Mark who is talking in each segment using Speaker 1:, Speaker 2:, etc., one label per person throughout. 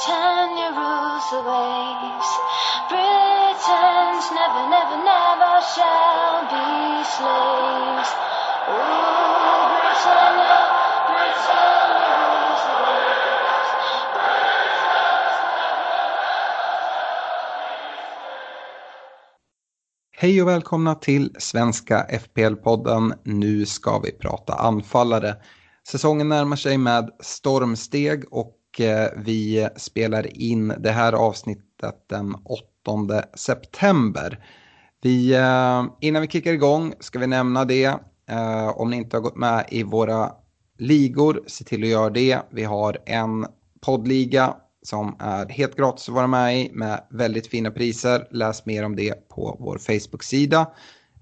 Speaker 1: Britannia rules the waves. Britons never, never, never shall be slaves. Ooh, Britannia, Britannia rules the waves.
Speaker 2: Hej och välkomna till Svenska FPL-podden. Nu ska vi prata anfallare. Säsongen närmar sig med stormsteg och Eh, vi spelar in det här avsnittet den 8 september. Vi, eh, innan vi kickar igång ska vi nämna det. Eh, om ni inte har gått med i våra ligor, se till att göra det. Vi har en poddliga som är helt gratis att vara med i med väldigt fina priser. Läs mer om det på vår Facebook-sida.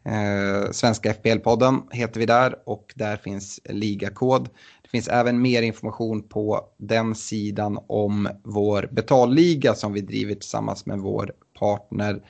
Speaker 2: Eh, Svenska FPL-podden heter vi där och där finns ligakod. Det finns även mer information på den sidan om vår betalliga som vi driver tillsammans med vår partner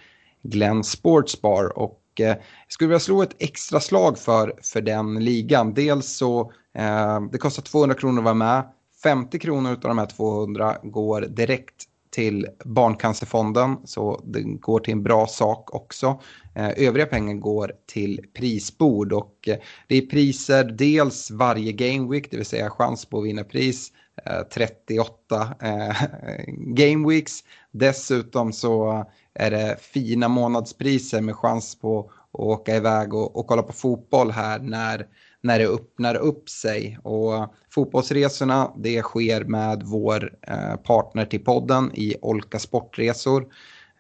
Speaker 2: Glenn Sportsbar. Och eh, jag skulle vilja slå ett extra slag för, för den ligan. Dels så eh, det kostar 200 kronor att vara med. 50 kronor av de här 200 går direkt till Barncancerfonden, så det går till en bra sak också. Eh, övriga pengar går till prisbord och eh, det är priser dels varje Game Week, det vill säga chans på att vinna pris, eh, 38 Game Weeks. Dessutom så är det fina månadspriser med chans på att åka iväg och, och kolla på fotboll här när när det öppnar upp sig. Och fotbollsresorna det sker med vår eh, partner till podden i Olka Sportresor.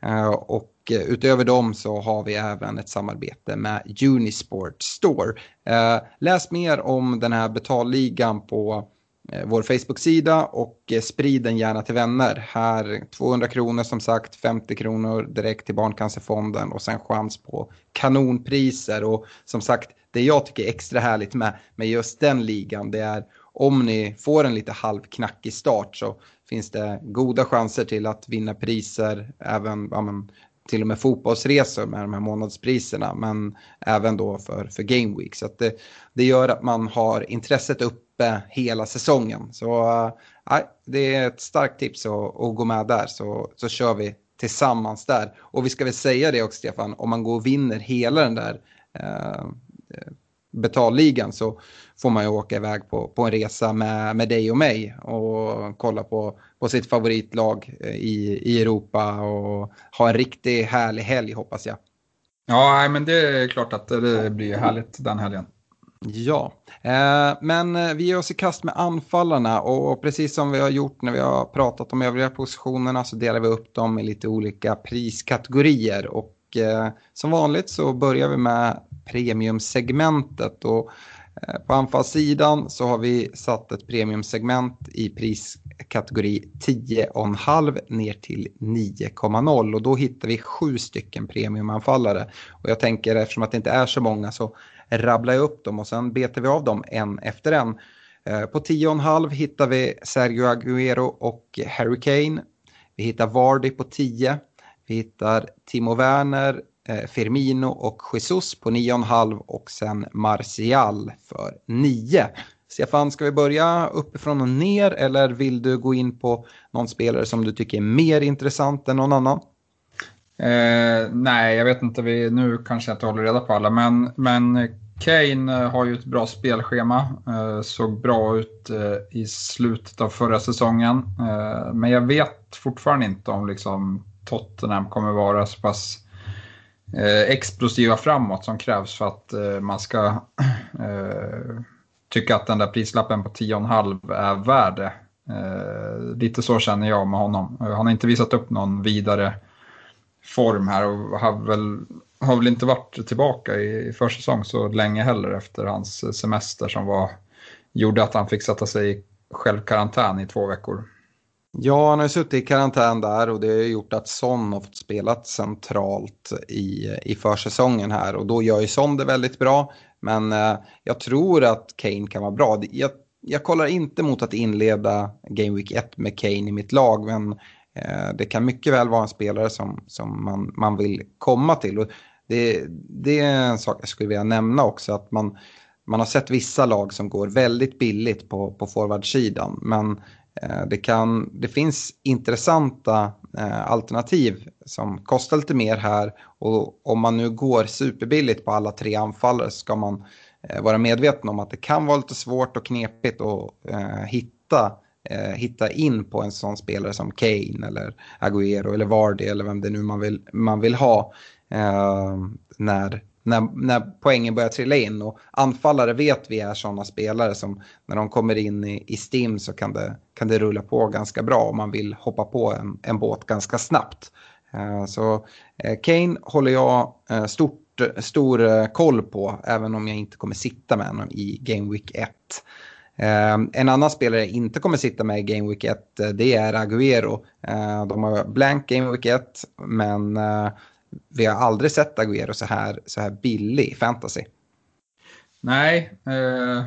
Speaker 2: Eh, och utöver dem så har vi även ett samarbete med Unisport Store. Eh, läs mer om den här betalligan på vår Facebook-sida och sprid den gärna till vänner. Här 200 kronor som sagt, 50 kronor direkt till Barncancerfonden och sen chans på kanonpriser. Och som sagt, det jag tycker är extra härligt med, med just den ligan det är om ni får en lite halvknackig start så finns det goda chanser till att vinna priser, även ja, men, till och med fotbollsresor med de här månadspriserna, men även då för, för Game Week. Så att det, det gör att man har intresset uppe hela säsongen. Så äh, det är ett starkt tips att, att gå med där, så, så kör vi tillsammans där. Och vi ska väl säga det också, Stefan, om man går och vinner hela den där eh, betalligan så får man ju åka iväg på, på en resa med, med dig och mig och kolla på, på sitt favoritlag i, i Europa och ha en riktigt härlig helg hoppas jag.
Speaker 3: Ja, men det är klart att det blir härligt den helgen.
Speaker 2: Ja, eh, men vi ger oss i kast med anfallarna och precis som vi har gjort när vi har pratat om övriga positionerna så delar vi upp dem i lite olika priskategorier och eh, som vanligt så börjar vi med premiumsegmentet och eh, på anfallssidan så har vi satt ett premiumsegment i priskategori 10,5 ner till 9,0 och då hittar vi sju stycken premiumanfallare. Och jag tänker eftersom att det inte är så många så rabblar jag upp dem och sen betar vi av dem en efter en. Eh, på 10,5 hittar vi Sergio Aguero och Harry Kane. Vi hittar Vardy på 10. Vi hittar Timo Werner, Eh, Firmino och Jesus på 9,5 och sen Martial för 9. Stefan, ska vi börja uppifrån och ner eller vill du gå in på någon spelare som du tycker är mer intressant än någon annan?
Speaker 3: Eh, nej, jag vet inte. Vi, nu kanske jag inte håller reda på alla, men, men Kane eh, har ju ett bra spelschema. Eh, såg bra ut i slutet av förra säsongen. Men jag vet fortfarande inte om liksom Tottenham kommer vara så pass Eh, explosiva framåt som krävs för att eh, man ska eh, tycka att den där prislappen på 10,5 är värd det. Lite så känner jag med honom. Han har inte visat upp någon vidare form här och har väl, har väl inte varit tillbaka i försäsong så länge heller efter hans semester som var, gjorde att han fick sätta sig i självkarantän i två veckor.
Speaker 2: Ja, han har ju suttit i karantän där och det har gjort att Son har fått spela centralt i, i försäsongen här och då gör ju Son det väldigt bra. Men eh, jag tror att Kane kan vara bra. Jag, jag kollar inte mot att inleda Game Week 1 med Kane i mitt lag men Eh, det kan mycket väl vara en spelare som, som man, man vill komma till. Och det, det är en sak jag skulle vilja nämna också, att man, man har sett vissa lag som går väldigt billigt på, på forwardsidan. Men eh, Eh, det, kan, det finns intressanta eh, alternativ som kostar lite mer här. Och om man nu går superbilligt på alla tre anfallare så ska man eh, vara medveten om att det kan vara lite svårt och knepigt att hitta hitta in på en sån spelare som Kane eller Agüero eller Vardy eller vem det nu man vill, man vill ha när, när, när poängen börjar trilla in. Och anfallare vet vi är sådana spelare som när de kommer in i, i STIM så kan det, kan det rulla på ganska bra om man vill hoppa på en, en båt ganska snabbt. Eh, så eh, Kane håller jag eh, stort stor koll på, även om jag inte kommer sitta med honom i Game Week 1. En annan spelare jag inte kommer sitta med i Game Week 1 det är Agüero. De har blank Game Week 1 men vi har aldrig sett Agüero så här, så här billig i fantasy.
Speaker 3: Nej, eh,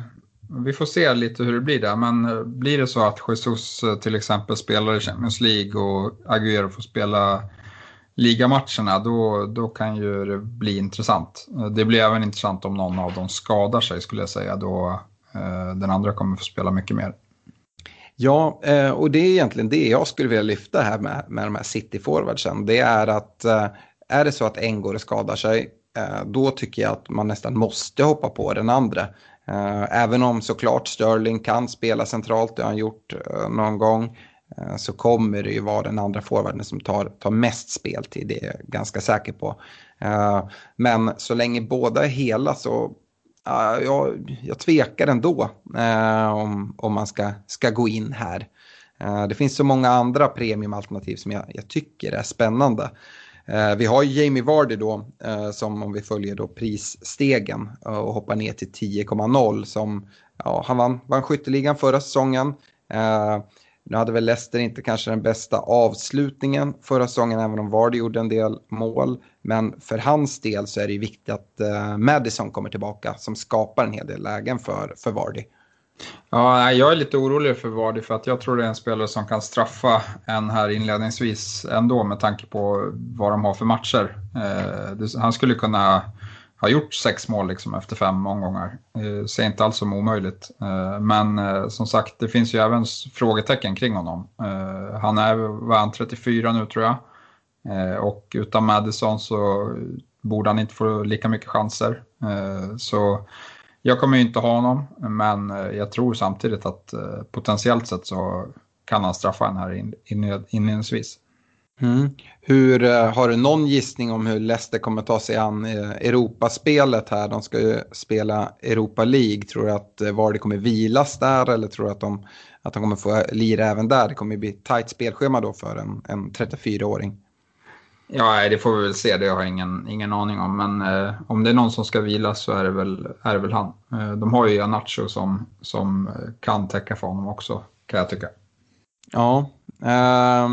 Speaker 3: vi får se lite hur det blir där. Men eh, blir det så att Jesus till exempel spelar i Champions League och Agüero får spela ligamatcherna, då, då kan ju det bli intressant. Det blir även intressant om någon av dem skadar sig skulle jag säga. Då Eh, den andra kommer få spela mycket mer.
Speaker 2: Ja, eh, och det är egentligen det jag skulle vilja lyfta här med, med de här city-forwardsen. Det är att eh, är det så att en går och skadar sig, eh, då tycker jag att man nästan måste hoppa på den andra. Eh, även om såklart Sterling kan spela centralt, det har han gjort eh, någon gång, så kommer det ju vara den andra forwarden som tar, tar mest speltid, det är jag ganska säker på. Men så länge båda är hela så jag, jag tvekar ändå om, om man ska, ska gå in här. Det finns så många andra premiumalternativ som jag, jag tycker är spännande. Eh, vi har ju Jamie Vardy då, eh, som om vi följer då prisstegen eh, och hoppar ner till 10,0 som, ja, han vann, vann skytteligan förra säsongen. Nu hade väl Leicester inte kanske den bästa avslutningen förra säsongen, även om Vardy gjorde en del mål. Men för hans del så är det ju viktigt att Madison kommer tillbaka som skapar en hel del lägen för, för Vardy.
Speaker 3: Ja, jag är lite orolig för Vardy för att jag tror det är en spelare som kan straffa en här inledningsvis ändå med tanke på vad de har för matcher. Eh, han skulle kunna ha gjort sex mål liksom efter fem omgångar. Eh, ser inte alls som omöjligt. Eh, men eh, som sagt, det finns ju även frågetecken kring honom. Eh, han är, vad han, 34 nu tror jag. Eh, och utan Madison så borde han inte få lika mycket chanser. Eh, så jag kommer ju inte ha honom, men eh, jag tror samtidigt att eh, potentiellt sett så kan han straffa en här inledningsvis.
Speaker 2: Mm. Hur, eh, har du någon gissning om hur Leicester kommer ta sig an Europaspelet här? De ska ju spela Europa League. Tror du att Vardy kommer vilas där eller tror du att de, att de kommer få lira även där? Det kommer ju bli ett tajt spelschema då för en, en 34-åring.
Speaker 3: Ja, det får vi väl se. Det har jag ingen, ingen aning om. Men eh, om det är någon som ska vilas så är det väl, är det väl han. Eh, de har ju Anacho som, som eh, kan täcka för honom också, kan jag tycka.
Speaker 2: Ja, eh,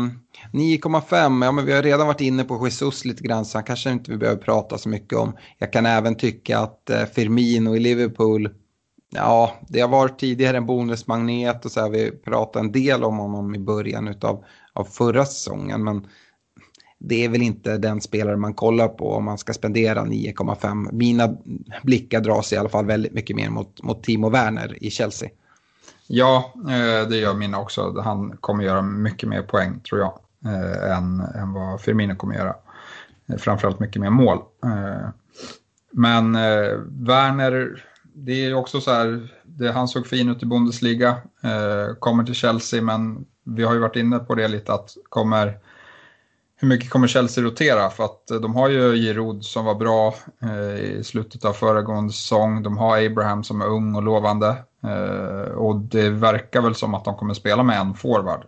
Speaker 2: 9,5, ja men vi har redan varit inne på Jesus lite grann så han kanske inte vi behöver prata så mycket om. Jag kan även tycka att eh, Firmino i Liverpool, ja det har varit tidigare en bonusmagnet och så här, vi pratade en del om honom i början utav, av förra säsongen men det är väl inte den spelare man kollar på om man ska spendera 9,5. Mina blickar dras i alla fall väldigt mycket mer mot, mot Timo Werner i Chelsea.
Speaker 3: Ja, eh, det gör mina också. Han kommer göra mycket mer poäng tror jag eh, än, än vad Firmino kommer göra. Eh, framförallt mycket mer mål. men Werner, det är också så här, det, han såg fin ut i Bundesliga, kommer till Chelsea, men vi har ju varit inne på det lite att kommer hur mycket kommer Chelsea rotera? För att eh, de har ju Giroud som var bra eh, i slutet av föregående säsong. De har Abraham som är ung och lovande. Eh, och det verkar väl som att de kommer spela med en forward.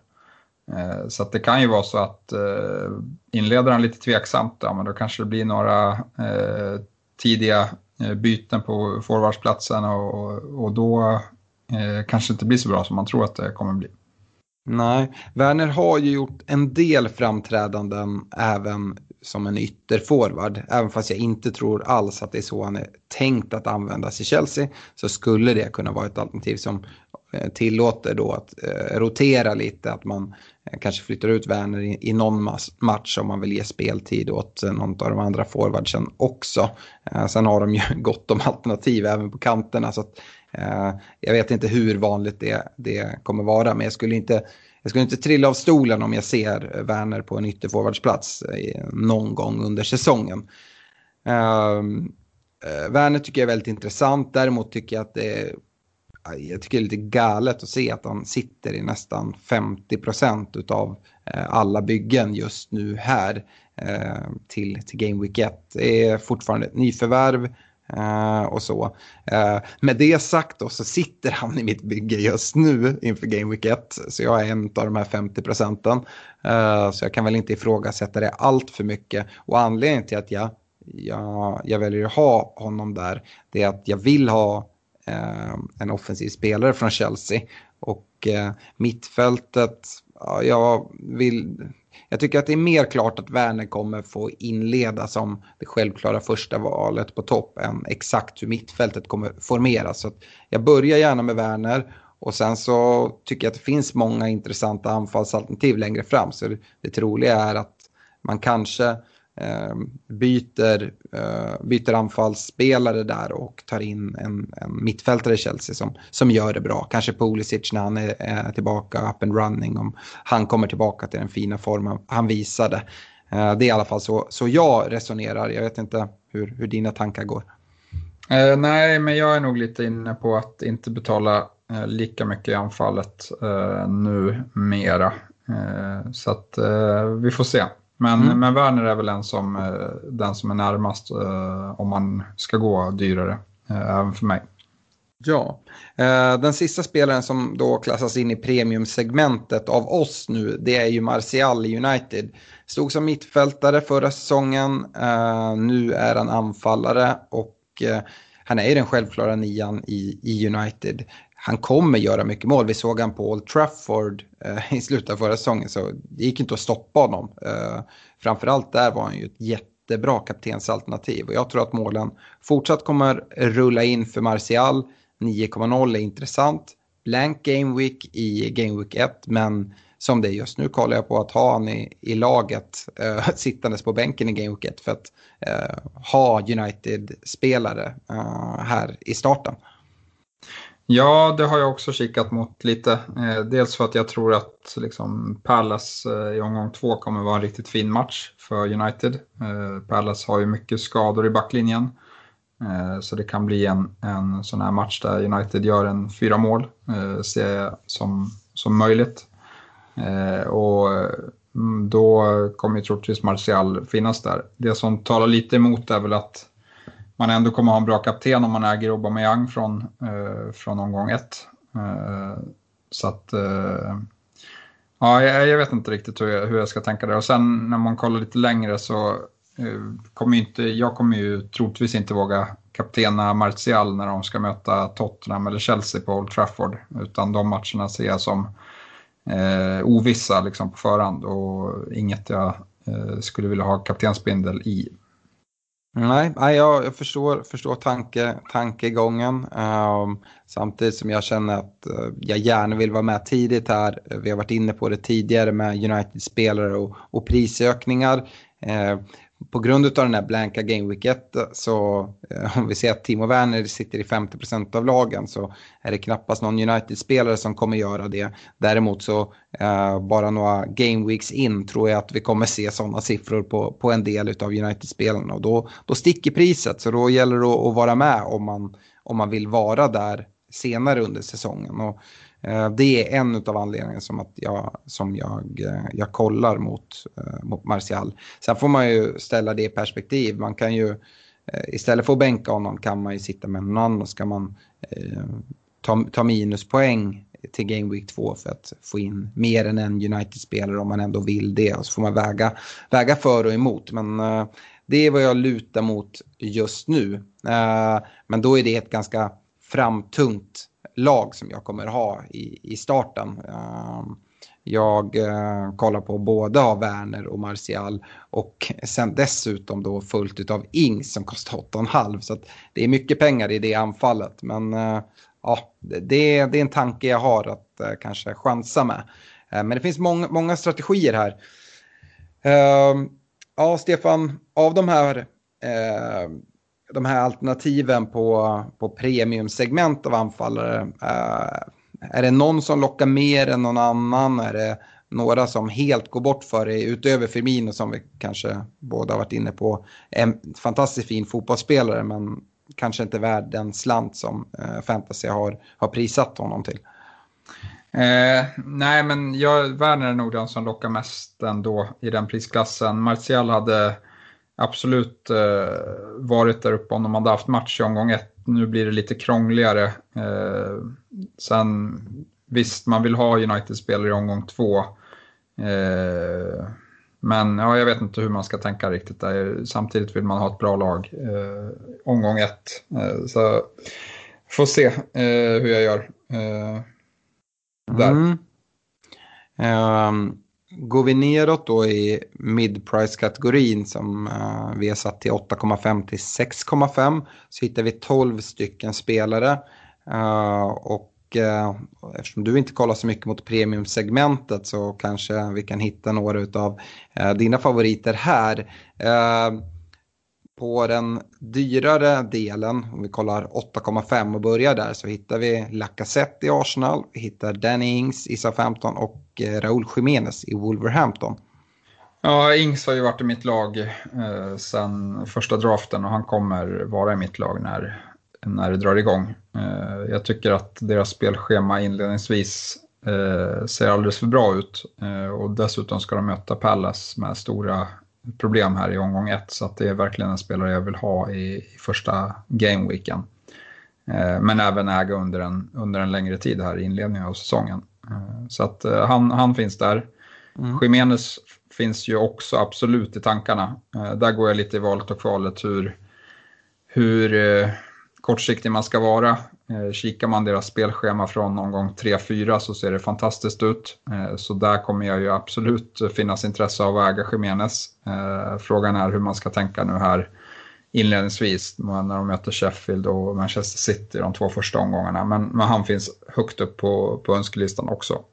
Speaker 3: Eh, så det kan ju vara så att eh, inleder han lite tveksamt, ja, men då kanske det blir några eh, tidiga eh, byten på forwardsplatsen och, och då eh, kanske det inte blir så bra som man tror att det kommer bli.
Speaker 2: Nej, Werner har ju gjort en del framträdanden även som en ytterforward. Även fast jag inte tror alls att det är så han är tänkt att användas i Chelsea så skulle det kunna vara ett alternativ som eh, tillåter då att eh, rotera lite, att man eh, kanske flyttar ut Werner i, i någon match om man vill ge speltid åt eh, någon av de andra forwardsen också. sen har de ju gott om alternativ även på kanterna så att Eh, Eh, jag vet inte hur vanligt det, det kommer vara, men jag skulle, inte, jag skulle inte trilla av stolen om jag ser Werner på en ytterforwardsplats eh, någon gång under säsongen. Ehm, eh, Werner tycker jag är väldigt intressant, däremot tycker jag att det är, jag tycker det är lite galet att se att han sitter i nästan 50% av alla byggen just nu här till, till Game Week 1. Det är fortfarande ett nyförvärv. Uh, och så. Uh, med det sagt då så sitter han i mitt bygge just nu inför Game Week 1. Så jag är en av de här 50 procenten. Uh, så jag kan väl inte ifrågasätta det allt för mycket. Och anledningen till att jag, jag, jag väljer att ha honom där det är att jag vill ha en offensiv spelare från Chelsea. Och mittfältet, ja, jag vill jag tycker att det är mer klart att Werner kommer få inleda som det självklara första valet på topp än exakt hur mittfältet kommer formeras. Så jag börjar gärna med Werner och sen så tycker jag att det finns många intressanta anfallsalternativ längre fram. Så det, det troliga är att man kanske eh, Ehm, byter, eh, byter anfallsspelare där och tar in en, en mittfältare i Chelsea som, som gör det bra. Kanske Pulisic när han är, är tillbaka up and running, om han kommer tillbaka till den fina formen han visade. Eh, det är i alla fall så, så jag resonerar. Jag vet inte hur, hur dina tankar går.
Speaker 3: Eh, nej, men jag är nog lite inne på att inte betala eh, lika mycket i anfallet eh, nu mera. Eh, så att eh, vi får se. Men, mm. men Werner är väl en som, eh, den som är närmast eh, om man ska gå dyrare, eh, även för mig.
Speaker 2: Ja, den sista spelaren som då klassas in i premiumsegmentet av oss nu, det är ju Martial i United. Stod som mittfältare förra säsongen, nu är han anfallare och han är ju den självklara nian i United han kommer göra mycket mål. Vi såg han på Old Trafford eh, i slutet av förra säsongen så det gick inte att stoppa honom. Eh, framförallt där var han ju ett jättebra kaptensalternativ och jag tror att målen fortsatt kommer rulla in för Martial. 9,0 är intressant. Blank Game Week i Game Week 1 men som det är just nu kollar jag på att ha han i, i laget eh, sittandes på bänken i Game Week 1 för att eh, ha United-spelare eh, här i starten.
Speaker 3: Ja, det har jag också kikat mot lite. Eh, dels för att jag tror att liksom, Palace eh, i omgång två kommer vara en riktigt fin match för United. Eh, Palace har ju mycket skador i backlinjen. Så det kan bli en, en sån här match där United gör en fyra mål, ser jag som, som möjligt. Och mm, då kommer ju troligtvis Martial finnas där. Det som talar lite emot är väl att man ändå kommer ha en bra kapten om man äger Aubameyang från, eh, från omgång ett. Eh, så att, eh, ja, jag, jag, vet inte riktigt hur jag, hur jag ska tänka där. Och sen när man kollar lite längre så eh, kommer inte, jag kommer ju troligtvis inte våga kaptena Martial när de ska möta Tottenham eller Chelsea på Old Trafford. Utan de matcherna ser jag som eh, ovissa liksom, på förhand och inget jag eh, skulle vilja ha kaptensbindel i.
Speaker 2: Nej, nej jag, jag förstår, förstår tanke, tankegången. Um, samtidigt som jag känner att uh, jag gärna vill vara med tidigt här. Eh, vi har varit inne på det tidigare med United-spelare och, och prisökningar. Uh, på grund av den här blanka gameweek 1 så eh, om vi ser att Timo Werner sitter i 50% av lagen så är det knappast någon United-spelare som kommer göra det. Däremot så eh, bara några gameweeks in tror jag att vi kommer se sådana siffror på, på en del av United-spelarna och då, då sticker priset så då gäller det att, att vara med om man, om man vill vara där senare under säsongen. Och, Eh, Eh, det är en av anledningarna som, att jag, som jag, eh, jag kollar mot, eh, mot Martial. Sen får man ju ställa det i perspektiv. Man kan ju, istället för att bänka honom kan man ju sitta med någon annan och ska man ta, ta minuspoäng till Game Week 2 för att få in mer än en United-spelare om man ändå vill det. Och så får man väga, väga för och emot. Men det är vad jag lutar mot just nu. men då är det ett ganska framtungt lag som jag kommer ha i, i starten. Ehm, jag eh, kollar på både av Werner och Martial och sen dessutom då fullt av Ings som kostar 8,5 så det är mycket pengar i det anfallet. Men eh, ja, det, det är en tanke jag har att eh, kanske chansa med. Ehm, men det finns många, många strategier här. Ehm, ja, Stefan, av de här eh, de här alternativen på, på premiumsegment av anfallare. Uh, är det någon som lockar mer än någon annan? Är det några som helt går bort för det utöver Firmino som vi kanske båda varit inne på. En fantastiskt fin fotbollsspelare men kanske inte värd den slant som uh, fantasy har, har prissatt honom till.
Speaker 3: Eh, nej, men jag, Werner är nog den som lockar mest ändå i den prisklassen. Martial hade absolut eh, varit där uppe om de hade haft match i omgång ett. Nu blir det lite krångligare. Eh, sen visst, man vill ha United-spelare i omgång två. Eh, men ja, jag vet inte hur man ska tänka riktigt där. Samtidigt vill man ha ett bra lag. Eh, omgång ett. Eh, så får se eh, hur jag gör. Eh, där. Mm.
Speaker 2: Um, Går vi neråt då i mid-price-kategorin som uh, vi har satt till 8,5 till 6,5 så hittar vi 12 stycken spelare. Uh, och uh, eftersom du inte kollar så mycket mot premiumsegmentet så kanske vi kan hitta några av dina favoriter här på den dyrare delen, om vi kollar 8,5 och börjar där, så hittar vi Lacazette i Arsenal, vi hittar Danny Ings i Southampton och eh, Raúl Jiménez i Wolverhampton.
Speaker 3: Ja, Ings har ju varit i mitt lag eh, sedan första draften och han kommer vara i mitt lag när, när det drar igång. Eh, jag tycker att deras spelschema inledningsvis eh, ser alldeles för bra ut eh, och dessutom ska de möta Palace med stora problem här i omgång ett så att det är verkligen en spelare jag vill ha i, i första gameweeken. Eh, men även äga under en, under en längre tid här i inledningen av säsongen. Eh, så att eh, han, han finns där. Mm. Jiménez finns ju också absolut i tankarna. Där går jag lite i valet och kvalet hur, hur kortsiktig man ska vara. Eh, kikar man deras spelschema från omgång 3-4 så ser det fantastiskt ut. Eh, så där kommer jag ju absolut finnas intresse av att äga Jiménez. Eh, frågan är hur man ska tänka nu här inledningsvis när de möter Sheffield och Manchester City de två första omgångarna. Men, men han finns högt upp på, på önskelistan också.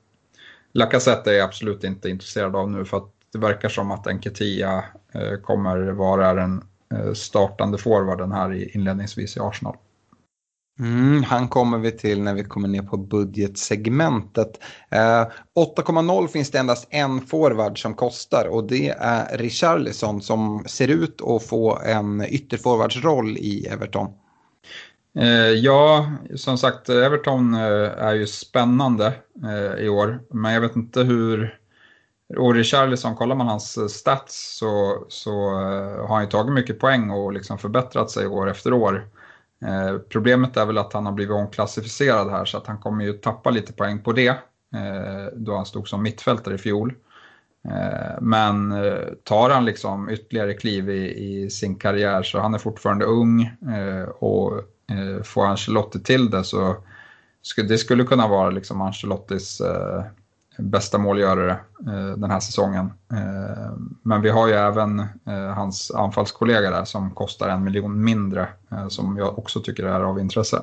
Speaker 3: Lacazette är jag absolut inte intresserad av nu för att det verkar som att Enketia eh, kommer vara den startande forwarden här inledningsvis i Arsenal.
Speaker 2: Mm, han kommer vi till när vi kommer ner på budgetsegmentet. Eh, 8,0 finns det endast en forward som kostar och det är Richarlison som ser ut att få en ytterforwardsroll i Everton.
Speaker 3: Eh, ja, som sagt, Everton eh, är ju spännande eh, i år, men jag vet inte hur... Och Richarlison, kollar man hans eh, stats så, så eh, har han ju tagit mycket poäng och liksom förbättrat sig år efter år. Eh, problemet är väl att han har blivit omklassificerad här så att han kommer ju tappa lite poäng på det eh, då han stod som mittfältare i fjol. Eh, men eh, tar han liksom ytterligare kliv i, i, sin karriär så han är fortfarande ung och eh, får Ancelotti till det så skulle, det skulle kunna vara liksom Ancelottis bästa målgörare eh, den här säsongen. Eh, men vi har ju även eh, hans anfallskollega där som kostar en miljon mindre eh, som jag också tycker är av intresse.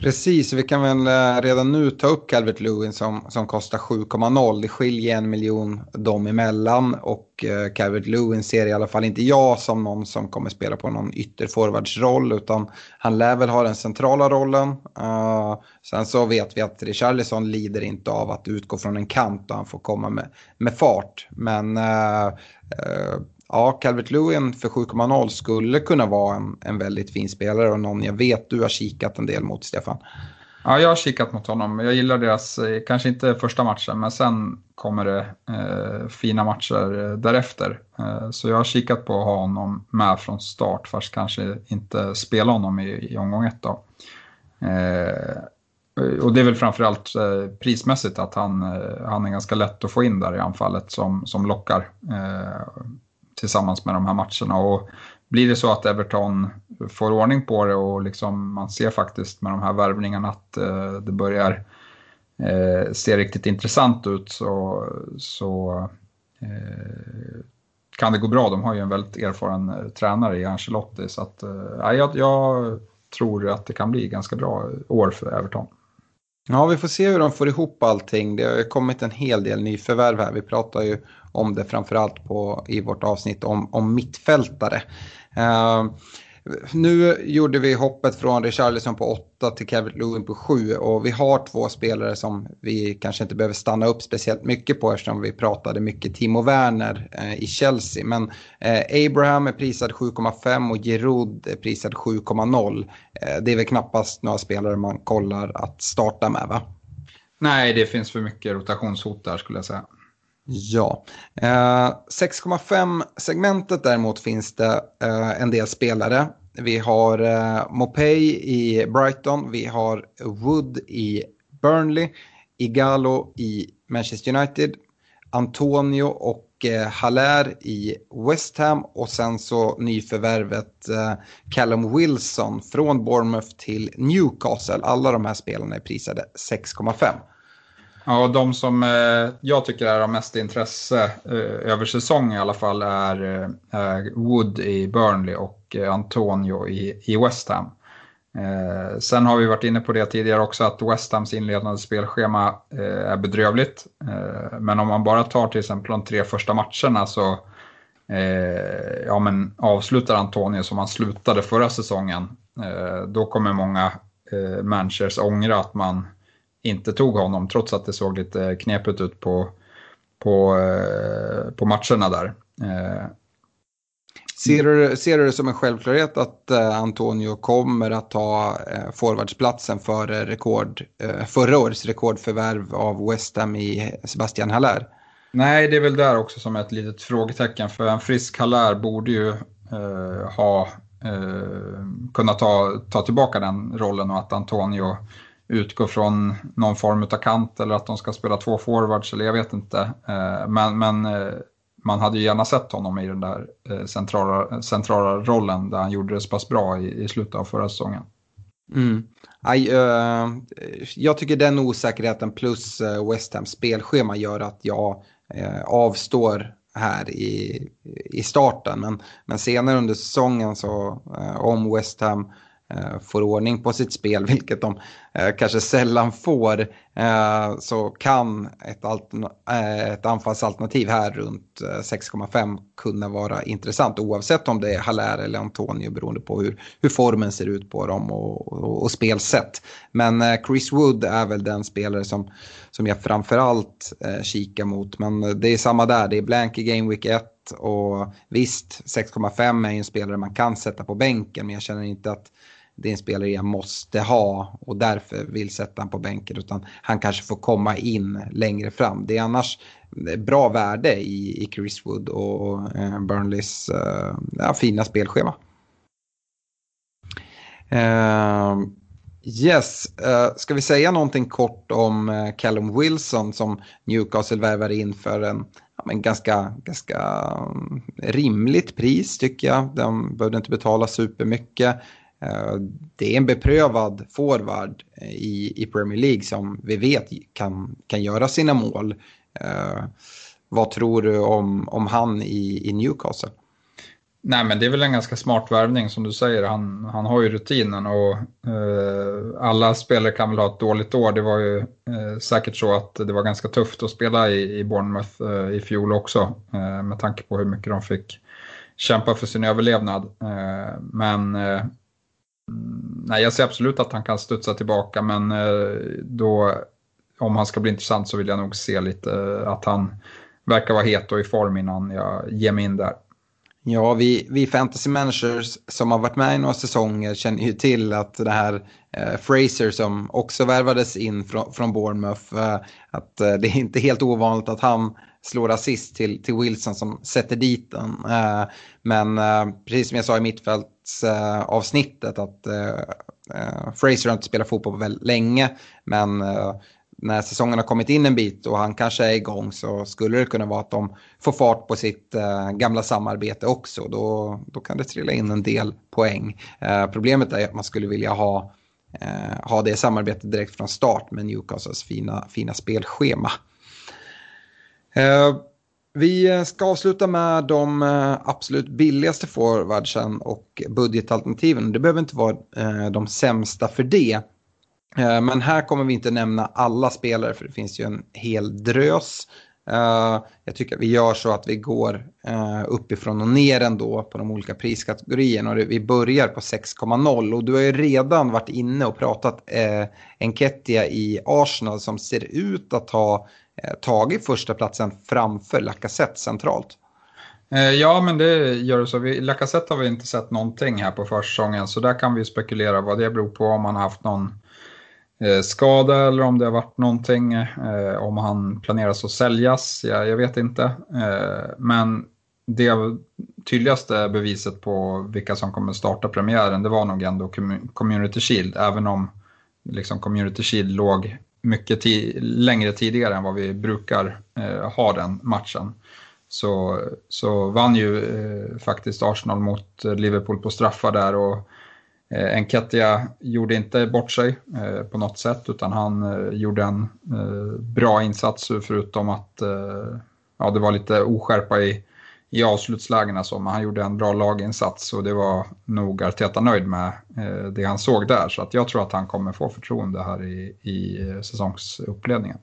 Speaker 2: Precis, vi kan väl eh, redan nu ta upp Calvert Lewin som, som kostar 7,0. Det skiljer en miljon dem emellan och eh, Calvert Lewin ser i alla fall inte jag som någon som kommer spela på någon ytterforwardsroll utan han lär väl ha den centrala rollen. Uh, sen så vet vi att Richarlison lider inte av att utgå från en kant och han får komma med, med fart. Men uh, uh, ja, Calvert Lewin för 7,0 skulle kunna vara en, en väldigt fin spelare och någon jag vet du har kikat en del mot Stefan.
Speaker 3: Ja, jag har kikat mot honom. Jag gillar deras, eh, kanske inte första matchen, men sen kommer det eh, fina matcher eh, därefter. Eh, så jag har kikat på att ha honom med från start, fast kanske inte spela honom i, i omgång ett. Då. Eh, och det är väl framförallt eh, prismässigt att han, eh, han är ganska lätt att få in där i anfallet som, som lockar tillsammans med de här matcherna. Och blir det så att Everton får ordning på det och liksom man ser faktiskt med de här värvningarna att eh, det börjar eh, se riktigt intressant ut så, så eh, kan det gå bra. De har ju en väldigt erfaren eh, tränare i Ancelotti så att, eh, jag, jag tror att det kan bli ganska bra år för Everton.
Speaker 2: Ja, vi får se hur de får ihop allting. Det har kommit en hel del nyförvärv här. Vi pratar ju om det framförallt på, i vårt avsnitt om, om mittfältare. Uh, nu gjorde vi hoppet från Richarlison på 8 till Kevin Lewin på 7 och vi har två spelare som vi kanske inte behöver stanna upp speciellt mycket på eftersom vi pratade mycket Timo Werner eh, i Chelsea. Men eh, Abraham är prisad 7,5 och Giroud är prisad 7,0. Eh, det är väl knappast några spelare man kollar att starta med va?
Speaker 3: Nej, det finns för mycket rotationshot där skulle jag säga.
Speaker 2: Ja. Eh, 6,5 segmentet däremot finns det eh, en del spelare. Vi har eh, Mopey i Brighton, vi har Wood i Burnley, Igalo i Manchester United, Antonio och eh, Haller i West Ham och sen så nyförvärvet eh, Callum Wilson från Bournemouth till Newcastle. Alla de här spelarna är prisade 6,5.
Speaker 3: Ja, de som eh, jag tycker är av mest intresse eh, över säsong i alla fall är eh, Wood i Burnley och eh, Antonio i, i West Ham. Eh, sen har vi varit inne på det tidigare också att West Hams inledande spelschema eh, är bedrövligt. Eh, men om man bara tar till exempel de tre första matcherna så eh, ja, men avslutar Antonio som han slutade förra säsongen. Eh, då kommer många managers ångra att man inte tog honom trots att det såg lite knepigt ut på, på, eh, på matcherna där. Eh,
Speaker 2: ser du, ser du det som en självklarhet att eh, Antonio kommer att ta forwardsplatsen för rekord, förra årets rekordförvärv av West Ham i Sebastian Haller?
Speaker 3: Nej, det är väl där också som ett litet frågetecken för en frisk Haller borde ju eh, ha eh, kunnat ta, ta tillbaka den rollen och att Antonio utgå från någon form av kant eller att de ska spela två forwards eller jag vet inte. Eh, men, men eh, man hade ju gärna sett honom i den där eh, centrala, centrala rollen där han gjorde det så pass bra i, i slutet av förra säsongen.
Speaker 2: Mm. I, uh, jag tycker den osäkerheten plus West Hams spelschema gör att jag uh, avstår här i, i starten. Men, men senare under säsongen så uh, om West Ham Eh, får ordning på sitt spel, vilket de eh, kanske sällan får, eh, så kan ett, eh, ett anfallsalternativ här runt eh, 6,5 kunna vara intressant oavsett om det är Haller eller Antonio beroende på hur, hur formen ser ut på dem och, och, och spelsätt. Men Chris Wood är väl den spelare som, som jag framförallt eh, kikar mot. Men det är samma där, det är blank i Game Week 1 och visst 6,5 är ju en spelare man kan sätta på bänken men jag känner inte att det är en spelare jag måste ha och därför vill sätta honom på bänken. Utan han kanske får komma in längre fram. Det är annars eh, bra värde i, i Chris Wood och eh, Burnleys eh, ja, fina spelschema. Uh, yes, uh, ska vi säga någonting kort om uh, Callum Wilson som Newcastle värvar in för en ja, men ganska, ganska um, rimligt pris tycker jag. De behövde inte betala supermycket. Eh, det är en beprövad forward eh, i, i Premier League som vi vet kan, kan göra sina mål. Uh, vad tror du om, om han i, i Newcastle?
Speaker 3: Nej, men det är väl en ganska smart värvning som du säger. Han, han har ju rutinen och eh, alla spelare kan väl ha ett dåligt år. Det var ju eh, säkert så att det var ganska tufft att spela i, i Bournemouth eh, i fjol också med tanke på hur mycket de fick kämpa för sin överlevnad. Men Mm, nej, jag ser absolut att han kan studsa tillbaka men eh, då om han ska bli intressant så vill jag nog se lite eh, att han verkar vara het och i form innan jag ger mig in där.
Speaker 2: Ja, vi, vi fantasy managers som har varit med i några säsonger känner ju till att det här eh, Fraser som också värvades in från, från Bournemouth, eh, att eh, det är inte helt ovanligt att han slår assist till, till Wilson som sätter dit den. Eh, men eh, precis som jag sa i mittfältsavsnittet att eh, Fraser har inte spelat fotboll på väldigt länge, men när säsongen har kommit in en bit och han kanske är igång så skulle det kunna vara att de får fart på sitt eh, gamla samarbete också. Då, då kan det trilla in en del poäng. Eh, problemet är att man skulle vilja ha, eh, ha det samarbetet direkt från start med Newcastles fina, fina spelschema. Eh, vi ska avsluta med de eh, absolut billigaste forwardsen och budgetalternativen. Det behöver inte vara eh, de sämsta för det. Men här kommer vi inte nämna alla spelare för det finns ju en hel drös. Jag tycker att vi gör så att vi går uppifrån och ner ändå på de olika priskategorierna. Och vi börjar på 6,0 och du har ju redan varit inne och pratat Enketia i Arsenal som ser ut att ha Eh, tagit första platsen framför Lacazette centralt.
Speaker 3: Eh, ja, men det gör det så. Lacazette har vi inte sett någonting här på försäsongen, så där kan vi spekulera vad det beror på, om han har haft någon Eh, skada eller om det har varit någonting, eh, om han planeras att säljas, ja, jag vet inte. Eh, men det tydligaste beviset på vilka som kommer starta premiären, det var nog ändå Community Shield, även om liksom Community Shield låg mycket längre tidigare än vad vi brukar eh, ha den matchen. Så, så vann ju eh, faktiskt Arsenal mot eh, Liverpool på straffar där och Eh, Enketia gjorde inte bort sig eh, på något sätt utan han eh, gjorde en bra insats förutom att ja, det var lite oskärpa i, i avslutslägena så, men han gjorde en bra laginsats och det var nog Arteta nöjd med eh, det han såg där. Så att jag tror att han kommer få förtroende här i, i eh, säsongsuppledningen.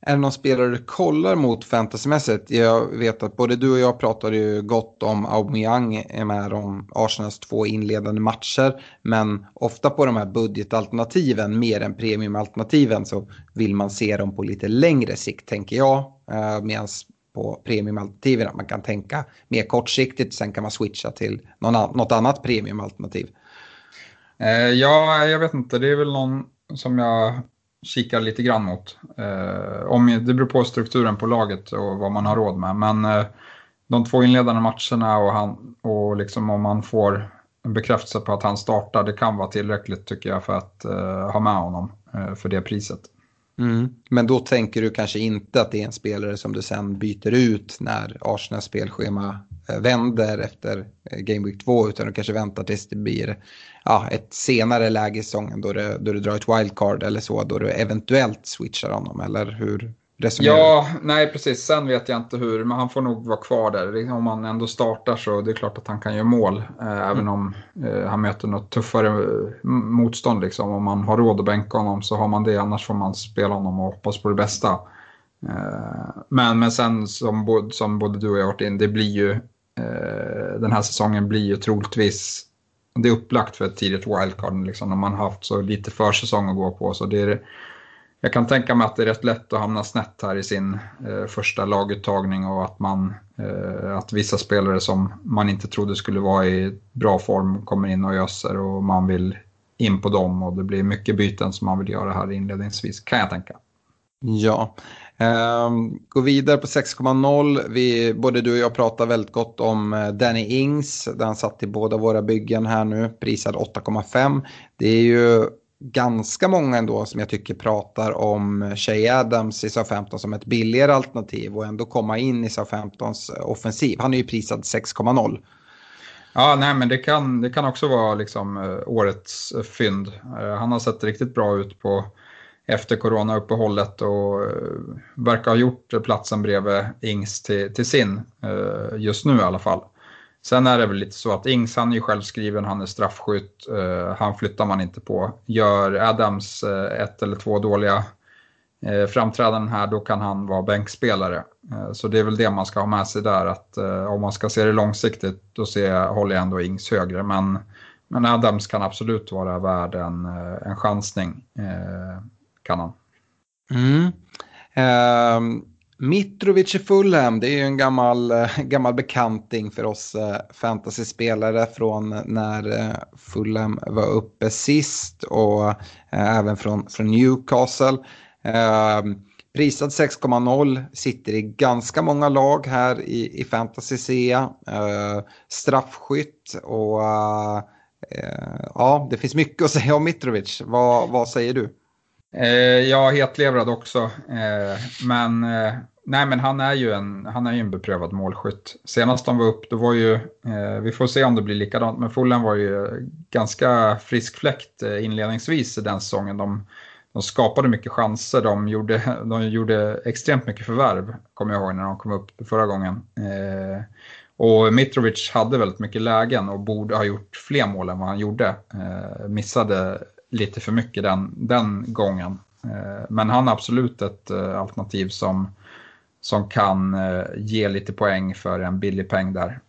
Speaker 2: Är det någon spelare du kollar mot fantasymässigt? Jag vet att både du och jag pratade ju gott om Aubameyang är med om Arsenals två inledande matcher. Men ofta på de här budgetalternativen, mer än premiumalternativen, så vill man se dem på lite längre sikt, tänker jag. Eh, Medan på premiumalternativen att man kan tänka mer kortsiktigt, sen kan man switcha till något annat premiumalternativ.
Speaker 3: Eh, ja, jag vet inte, det är väl någon som jag kikar lite grann mot. Eh, om, det beror på strukturen på laget och vad man har råd med. Men eh, de två inledande matcherna och, han, och liksom om man får en bekräftelse på att han startar, det kan vara tillräckligt tycker jag för att eh, ha med honom eh, för det priset.
Speaker 2: Mm. Men då tänker du kanske inte att det är en spelare som du sen byter ut när Arsenals spelschema eh, vänder efter eh, Game Week 2 utan du kanske väntar tills det blir ja, ett senare läge i säsongen då du, då du drar ett wildcard eller så, då du eventuellt switchar honom, eller hur resonerar
Speaker 3: Ja, nej precis. Sen vet jag inte hur, men han får nog vara kvar där. Om han ändå startar så det är klart att han kan göra mål, eh, mm. även om eh, han möter något tuffare eh, motstånd. Liksom. Om man har råd att bänka honom så har man det, annars får man spela honom och hoppas på det bästa. Eh, men, men sen som, som både du och jag har varit in, det blir ju, eh, den här säsongen blir ju troligtvis det är upplagt för ett tidigt wildcard liksom, när man har haft så lite försäsong att gå på. Så det är, jag kan tänka mig att det är rätt lätt att hamna snett här i sin eh, första laguttagning och att, man, eh, att vissa spelare som man inte trodde skulle vara i bra form kommer in och öser och man vill in på dem och det blir mycket byten som man vill göra här inledningsvis kan jag tänka.
Speaker 2: Ja, Um, gå vidare på 6,0. både du och jag pratar väldigt gott om eh, Danny Ings. Där han satt i båda våra byggen här nu. Prisad 8,5. Det är ju ganska många ändå som jag tycker pratar om Shay Adams i SA-15 som ett billigare alternativ och ändå komma in i SA-15s eh, offensiv. Han är ju prisad 6,0.
Speaker 3: Ja, nej, men det kan, det kan också vara liksom, eh, årets eh, fynd. Han har sett riktigt bra ut på efter coronauppehållet och verkar ha gjort platsen bredvid Ings till, till sin, just nu i alla fall. Sen är det väl lite så att Ings, han är ju självskriven, han är straffskytt, eh, han flyttar man inte på. Gör Adams eh, ett eller två dåliga eh, framträdanden här, då kan han vara bänkspelare. Eh, så det är väl det man ska ha med sig där, att eh, om man ska se det långsiktigt, då ser, håller jag ändå Ings högre. Men, men Adams kan absolut vara värd en, eh, en chansning, kan han.
Speaker 2: Mm. Uh, Mitrovic i Fulham, det är ju en gammal, eh, gammal bekanting för oss eh, fantasyspelare från när eh, Fulham var uppe sist och även från, från Newcastle. Prisad 6,0, sitter i ganska många lag här i, i fantasy ser straffskytt och ja, det finns mycket att säga om Mitrovic. Vad, vad säger du?
Speaker 3: Eh, ja, hetlevrad också. Eh, men, eh, nej, men han är ju en, han är ju en beprövad målskytt. Senast de var upp, då var ju, eh, vi får se om det blir likadant, men Fulham var ju ganska frisk fläkt eh, inledningsvis den säsongen. De, de skapade mycket chanser, de gjorde, de gjorde extremt mycket förvärv, kommer jag ihåg när de kom upp förra gången. Eh, och Mitrovic hade väldigt mycket lägen och borde ha gjort fler mål än vad han gjorde. Eh, missade lite för mycket den, den gången. Eh, men han är absolut ett eh, alternativ som, som kan eh, ge lite poäng för en billig peng där.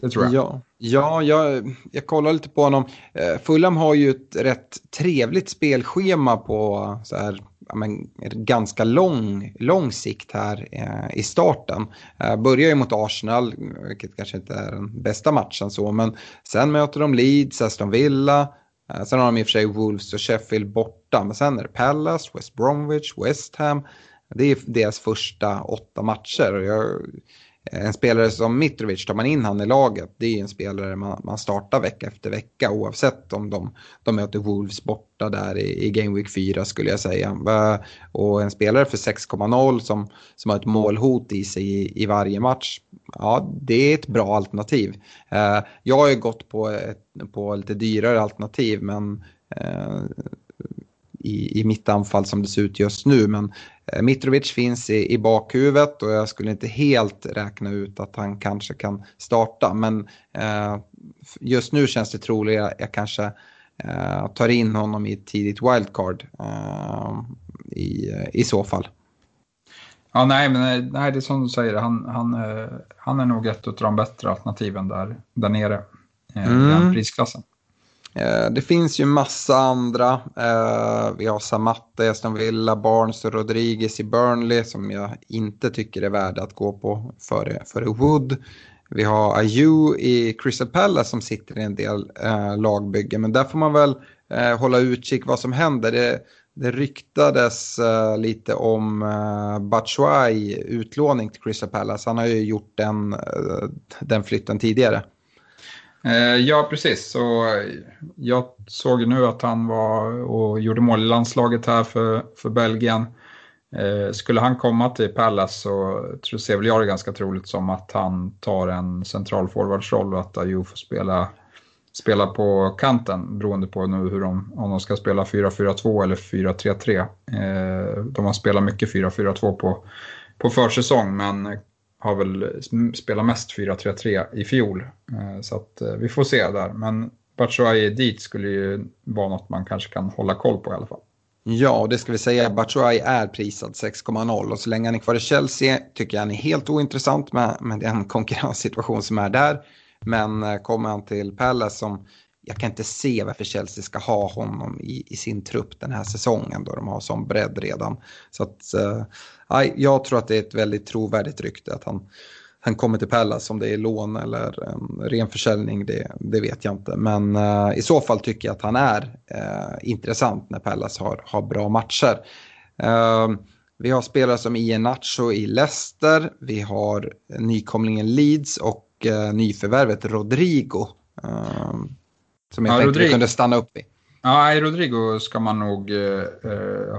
Speaker 3: Det tror jag.
Speaker 2: Ja, ja jag, jag kollar lite på honom. Fulham har ju ett rätt trevligt spelschema på så här, ja, men, ganska lång, lång sikt här eh, i starten. Eh, börjar ju mot Arsenal, vilket kanske inte är den bästa matchen så, men sen möter de Leeds, Aston Villa, Eh, sen har de i och för sig Wolves och Sheffield borta, men sen är det Palace, West Bromwich, West Ham. Det är deras första åtta matcher. Jag, Eh, en spelare som Mitrovic, tar man in han i laget, det är en spelare man, man startar vecka efter vecka oavsett om de, de möter Wolves borta där i, i Game Week 4 skulle jag säga. Och en spelare för 6,0 som, som har ett målhot i sig i, i varje match, ja det är ett bra alternativ. Eh, jag har ju gått på, ett, på lite dyrare alternativ men eh, i, i mitt anfall som det ser ut just nu. Men eh, Mitrovic finns i, i bakhuvudet och jag skulle inte helt räkna ut att han kanske kan starta. Men eh, just nu känns det troligt att jag kanske eh, tar in honom i ett tidigt wildcard eh, i, i så fall.
Speaker 3: Ja, nej, men nej, det är som du säger, han, han, eh, han är nog ett av de bättre alternativen där, där nere eh, mm. i den prisklassen.
Speaker 2: Eh, det finns ju massa andra. Eh, vi har Samatta i Aston Villa, Barnes och Rodriguez i Burnley som jag inte tycker är värda att gå på före, före Wood. Vi har Ayu i Crystal Palace som sitter i en del eh, lagbyggen. Men där får man väl eh, hålla utkik vad som händer. Det, det ryktades eh, lite om eh, Batshuay utlåning till Crystal Palace. Han har ju gjort den, eh, den flytten tidigare.
Speaker 3: Eh, ja, precis. Så jag såg nu att han var och gjorde mål i landslaget här för, för Belgien. Eh, skulle han komma till Palace så ser väl jag det ganska troligt som att han tar en central forwardsroll och att Ayew får spela, spela på kanten beroende på nu hur de, om de ska spela 4-4-2 eller 4-3-3. Eh, de har spelat mycket 4-4-2 på, på försäsong men har väl spelat mest 4-3-3 i fjol. Eh, så att eh, vi får se där. Men Batshuayi dit skulle ju vara något man kanske kan hålla koll på i alla fall.
Speaker 2: Ja, det ska vi säga. Batshuayi är prisad 6,0 och så länge han är kvar i Chelsea tycker jag han är helt ointressant med, med den konkurrenssituation som är där. Men eh, kommer han till Palace som jag kan inte se varför Chelsea ska ha honom i, i sin trupp den här säsongen då de har sån bredd redan. Så att, eh, jag tror att det är ett väldigt trovärdigt rykte att han, han kommer till Pallas. Om det är lån eller en ren försäljning, det, det vet jag inte. Men eh, i så fall tycker jag att han är eh, intressant när Pallas har, har bra matcher. Eh, vi har spelare som Ian Nacho i Leicester, vi har nykomlingen Leeds och eh, nyförvärvet Rodrigo. Ehm, Eh, som jag ja, tänkte Rodrigo. vi kunde stanna upp i.
Speaker 3: Ja, Rodrigo ska man nog eh,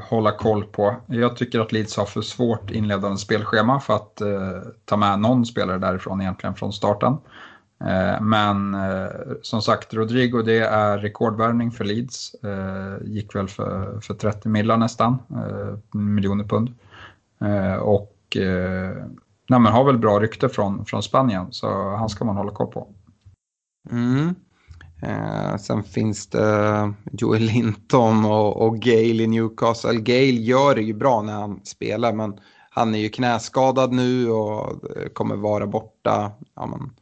Speaker 3: hålla koll på. Jag tycker att Leeds har för svårt inledande spelschema för att eh, ta med någon spelare därifrån egentligen från starten. Eh, men eh, som sagt, Rodrigo det är rekordvärvning för Leeds. Eh, gick väl för, för 30 millar nästan, eh, miljoner pund. och nej, har väl bra rykte från, från Spanien, så han ska man hålla koll på.
Speaker 2: Mm. Eh, sen finns det Joel Linton och, och Gale i Newcastle. Gale gör det ju bra när han spelar men han är ju knäskadad nu och eh, kommer vara borta ja, men,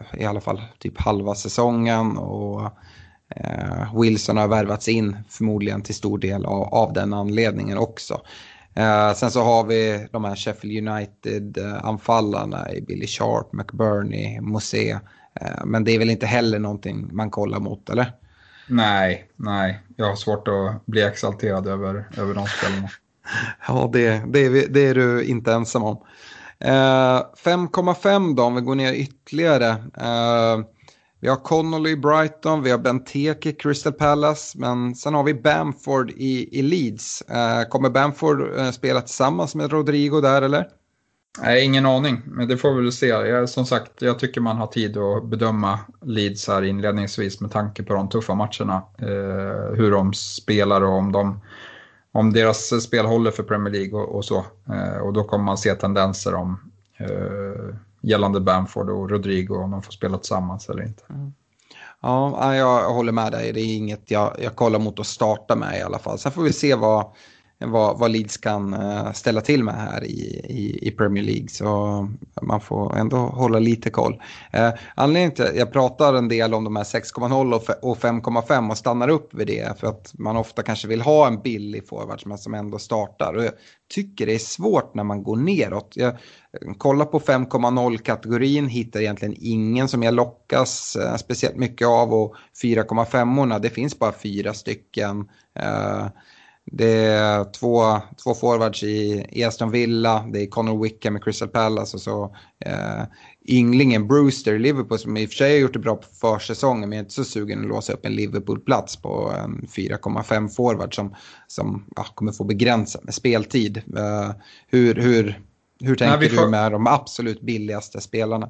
Speaker 2: eh, i alla fall typ halva säsongen. Och eh, Wilson har värvats in förmodligen till stor del av, av den anledningen också. Eh, sen så har vi de här Sheffield United-anfallarna eh, i Billy Sharp, McBurney, Mosé. Eh, men det är väl inte heller någonting man kollar mot, eller?
Speaker 3: Nej, nej. Jag har svårt att bli exalterad över, över de spelarna.
Speaker 2: Ja, det, det, är, det är du inte ensam om. 5,5 eh, då, om vi går ner ytterligare. Eh, vi har Connolly Brighton, vi har Benteke Crystal Palace, men sen har vi Bamford i, i Leeds. Eh, kommer Bamford spela tillsammans med Rodrigo där eller?
Speaker 3: Nej, ingen aning, men det får vi väl se. Jag, som sagt, jag tycker man har tid att bedöma Leeds här inledningsvis med tanke på de tuffa matcherna. Eh, hur de spelar och om, de, om deras spel håller för Premier League och, och så. Eh, och då kommer man se tendenser om eh, gällande Bamford och Rodrigo om de får spela tillsammans eller inte. Mm.
Speaker 2: Ja, jag håller med dig. Det är inget jag, jag kollar mot att starta med i alla fall. Sen får vi se vad, vad, vad Leeds kan eh, ställa till med här i, i, i, Premier League. Så man får ändå hålla lite koll. Eh, anledningen till att jag pratar en del om de här 6,0 och 5,5 och stannar upp vid det för att man ofta kanske vill ha en billig forward som ändå startar. Och jag tycker det är svårt när man går neråt. Jag eh, kollar på 5,0-kategorin, hittar egentligen ingen som jag lockas eh, speciellt mycket av och 4,5orna, det finns bara fyra stycken. Eh, det är två, två forwards i Aston Villa, det är Connor Wickham i Crystal Palace och så eh, ynglingen Brewster i Liverpool som i och för sig har gjort det bra på försäsongen men jag är inte så sugen att låsa upp en Liverpool-plats på en 4,5 forward som, som ja, kommer få begränsat med speltid. Uh, hur, hur, hur tänker Nej, får... du med de absolut billigaste spelarna?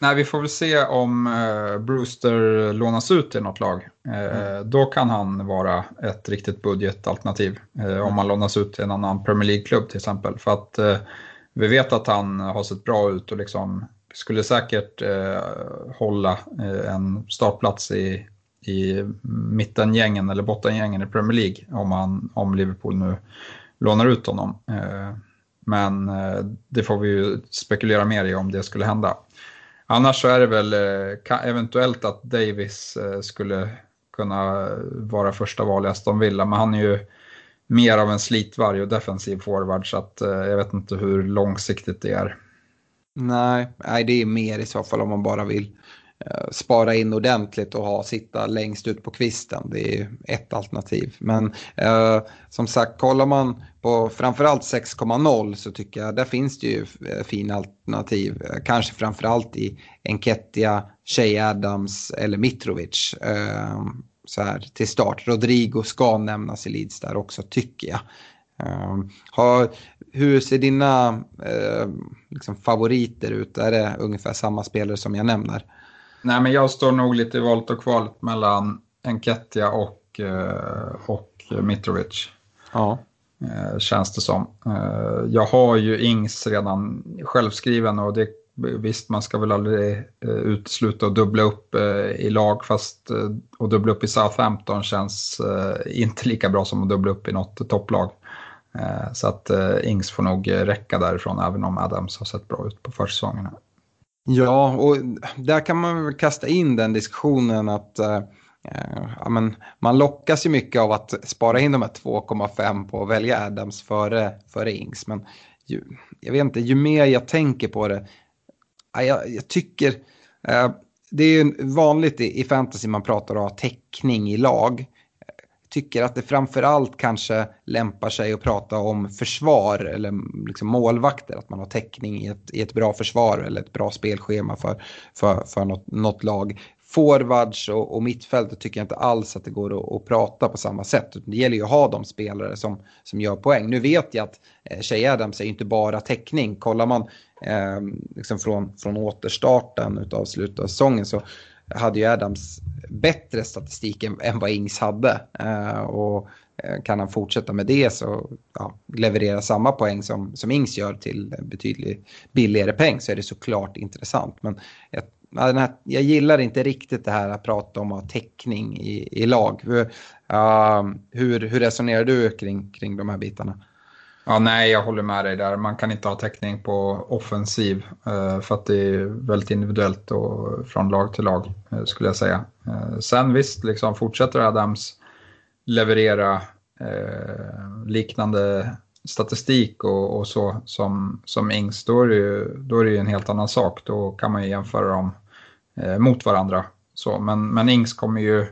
Speaker 3: Nej, vi får väl se om uh, Brewster lånas ut till något lag. Uh, mm. Då kan han vara ett riktigt budgetalternativ. Mm. Om man lånas ut till en annan Premier League-klubb till exempel. För att vi vet att han har sett bra ut och liksom skulle säkert hålla en startplats i, i mittengängen eller bottengängen i Premier League om, han, om Liverpool nu lånar ut honom. Men det får vi ju spekulera mer i om det skulle hända. Annars så är det väl eh, eventuellt att Davis eh, skulle kunna vara första val i Aston Villa, men han är ju mer av en slitvarg och defensiv forward så att eh, jag vet inte hur långsiktigt det är.
Speaker 2: Nej, nej, det är mer i så fall om man bara vill Eh, spara in ordentligt och ha sitta längst ut på kvisten. Det är ett alternativ. Men eh, som sagt, kollar man på framförallt 6,0 så tycker jag där finns det ju eh, fina alternativ. Eh, kanske framförallt i Enketia, Shea Adams eller Mitrovic. Eh, så här till start. Rodrigo ska nämnas i Leeds där också tycker jag. Uh, har, hur ser dina uh, liksom favoriter ut? Är det ungefär samma spelare som jag nämner?
Speaker 3: Nej, men jag står nog lite i valet och kvalet mellan Enketia och, eh, och Mitrovic. Ja. Eh, känns det som. Eh, jag har ju Ings redan självskriven och det, visst man ska väl aldrig utesluta att dubbla upp i lag fast att dubbla upp i Southampton känns inte lika bra som att dubbla upp i något topplag. Så att Ings får nog räcka därifrån även om Adams har sett bra ut på försäsongen.
Speaker 2: Ja, och där kan man väl kasta in den diskussionen att eh, eh, ja, men man lockas ju mycket av att spara in de här 2,5 på att välja Adams före, före Ings. Men ju, jag vet inte, ju mer jag tänker på det, jag, jag tycker, eh, det är ju vanligt i, i fantasy man pratar om täckning i lag tycker att det framförallt kanske lämpar sig att prata om försvar eller liksom målvakter. Att man har täckning i ett, i ett bra försvar eller ett bra spelschema för, för, för något, något lag. Forwards och, och mittfältet tycker jag inte alls att det går att, att, prata på samma sätt. Det gäller ju att ha de spelare som, som gör poäng. Nu vet jag att eh, Shea Adams är inte bara täckning. Kollar man eh, liksom från, från återstarten av slutet av säsongen så hade ju Adams bättre statistik än, än vad Ings hade. Eh, och eh, kan han fortsätta med det så ja, leverera samma poäng som, som Ings gör till betydligt billigare peng så är det såklart intressant. Men jag, här, jag gillar inte riktigt det här att prata om att ha täckning i, i lag. Hur, uh, hur, hur resonerar du kring, kring de här bitarna?
Speaker 3: Ja, nej, jag håller med dig där. Man kan inte ha täckning på offensiv eh, för att det är väldigt individuellt och från lag till lag eh, skulle jag säga. Eh, sen visst, liksom, fortsätter Adams leverera liknande statistik och, och, så som, som Ings, då är, det ju, då är det ju en helt annan sak. Då kan man ju jämföra dem mot varandra. Så, men, men Ings kommer ju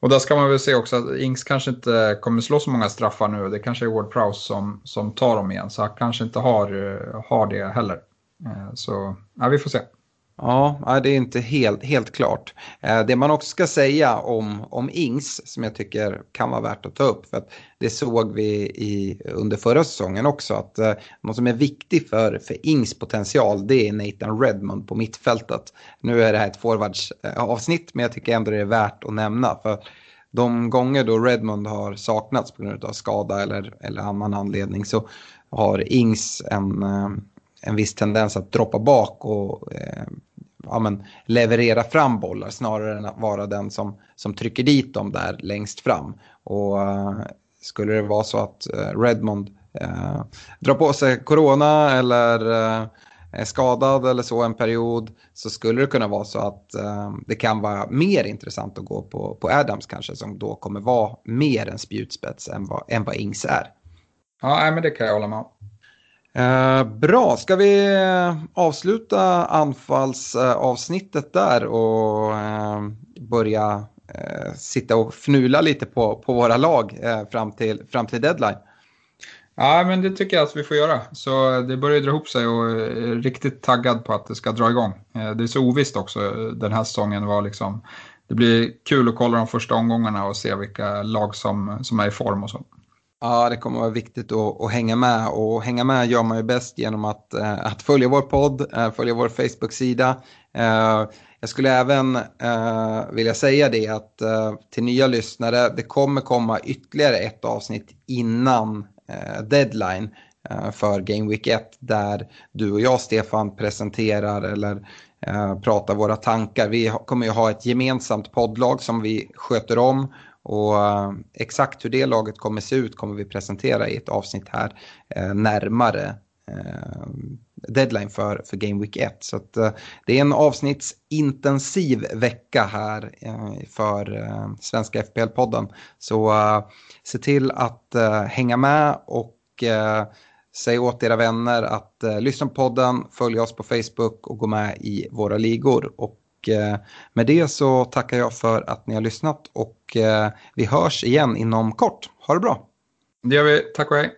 Speaker 3: och där ska man väl se också att Ings kanske inte kommer slå så många straffar nu. Det kanske är Ward Prowse som, som tar dem igen. Så han kanske inte har, eh, har det heller. Eh, så ja, vi får se.
Speaker 2: Ja, det är inte helt, helt klart. Eh, det man också ska säga om, om Ings som jag tycker kan vara värt att ta upp. För att det såg vi i, under förra säsongen också. Att eh, något som är viktigt för, för Ings potential det är Nathan Redmond på mittfältet. Nu är det här ett forwardsavsnitt men jag tycker ändå det är värt att nämna. För de gånger då Redmond har saknats på grund av skada eller, eller annan anledning så har Ings en, eh, en viss tendens att droppa bak och eh, ja, men, leverera fram bollar snarare än att vara den som, som trycker dit dem där längst fram. Och uh, skulle det vara så att uh, Redmond uh, drar på sig corona eller är skadad eller så en period så skulle det kunna vara så att det kan vara mer intressant att gå på, på Adams kanske som då kommer vara mer en spjutspets än vad, än vad Ings är.
Speaker 3: Ja, men det kan jag hålla med om.
Speaker 2: Eh, bra, ska vi eh, avsluta anfallsavsnittet där och eh, börja eh, sitta och fnula lite på, på våra lag eh, fram, till, fram till deadline?
Speaker 3: Ja, men det tycker jag att vi får göra. Så eh, det börjar dra ihop sig och är riktigt taggad på att det ska dra igång. Det är så ovisst också den här säsongen. Var liksom, det blir kul att kolla de första omgångarna och se vilka lag som, som är i form och så.
Speaker 2: Ja, det kommer vara viktigt att, att, hänga med och hänga med gör man ju bäst genom att, eh, att följa vår podd, eh, följa vår Facebook-sida. Eh, jag skulle även vilja säga det att till nya lyssnare, det kommer komma ytterligare ett avsnitt innan deadline för Game Week 1 där du och jag, Stefan, presenterar eller pratar våra tankar. Vi kommer ju ha ett gemensamt poddlag som vi sköter om och eh, exakt hur det laget kommer se ut kommer vi presentera i ett avsnitt här eh, närmare eh, deadline för, för Game Week 1. Så att, det är en avsnittsintensiv vecka här för Svenska FPL-podden. Så se till att hänga med och Säg åt era vänner att lyssna på podden, följ oss på Facebook och gå med i våra ligor. Och och eh, med det så tackar jag för att ni har lyssnat och eh, vi hörs igen inom kort. Ha det bra!
Speaker 3: Det gör vi. Tack och hej!